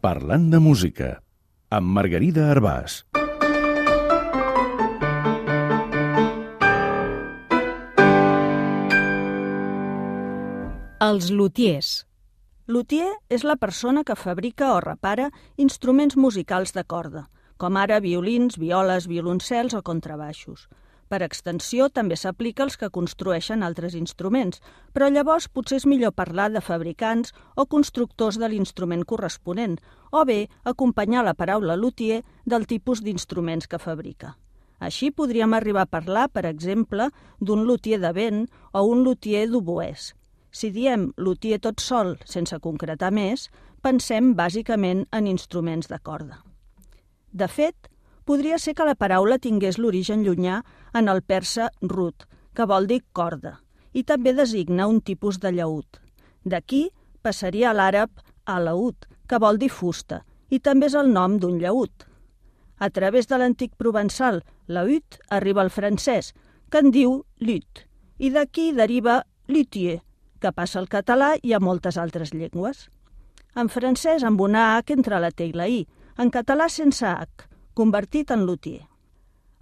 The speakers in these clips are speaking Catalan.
Parlant de música, amb Margarida Arbàs. Els lutiers. Lutier és la persona que fabrica o repara instruments musicals de corda, com ara violins, violes, violoncels o contrabaixos. Per extensió, també s'aplica als que construeixen altres instruments, però llavors potser és millor parlar de fabricants o constructors de l'instrument corresponent, o bé acompanyar la paraula luthier del tipus d'instruments que fabrica. Així podríem arribar a parlar, per exemple, d'un luthier de vent o un luthier d'oboès. Si diem luthier tot sol, sense concretar més, pensem bàsicament en instruments de corda. De fet, podria ser que la paraula tingués l'origen llunyà en el persa rut, que vol dir corda, i també designa un tipus de llaüt. D'aquí passaria a l'àrab alaut, que vol dir fusta, i també és el nom d'un llaüt. A través de l'antic provençal, laüt, arriba el francès, que en diu lut, i d'aquí deriva luthier, que passa al català i a moltes altres llengües. En francès amb una H entre la T i la I, en català sense H, convertit en luthier.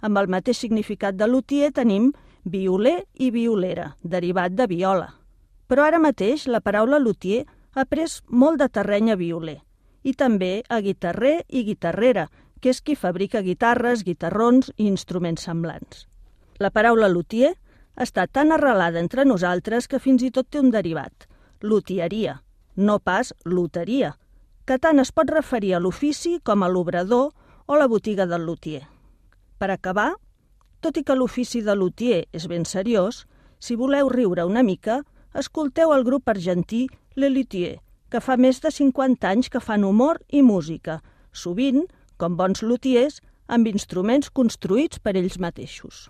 Amb el mateix significat de luthier tenim violer i violera, derivat de viola. Però ara mateix la paraula luthier ha pres molt de terreny a violer i també a guitarrer i guitarrera, que és qui fabrica guitarres, guitarrons i instruments semblants. La paraula luthier està tan arrelada entre nosaltres que fins i tot té un derivat, luthieria, no pas loteria, que tant es pot referir a l'ofici com a l'obrador o la botiga del luthier. Per acabar, tot i que l'ofici de luthier és ben seriós, si voleu riure una mica, escolteu el grup argentí Le Luthier, que fa més de 50 anys que fan humor i música, sovint, com bons luthiers, amb instruments construïts per ells mateixos.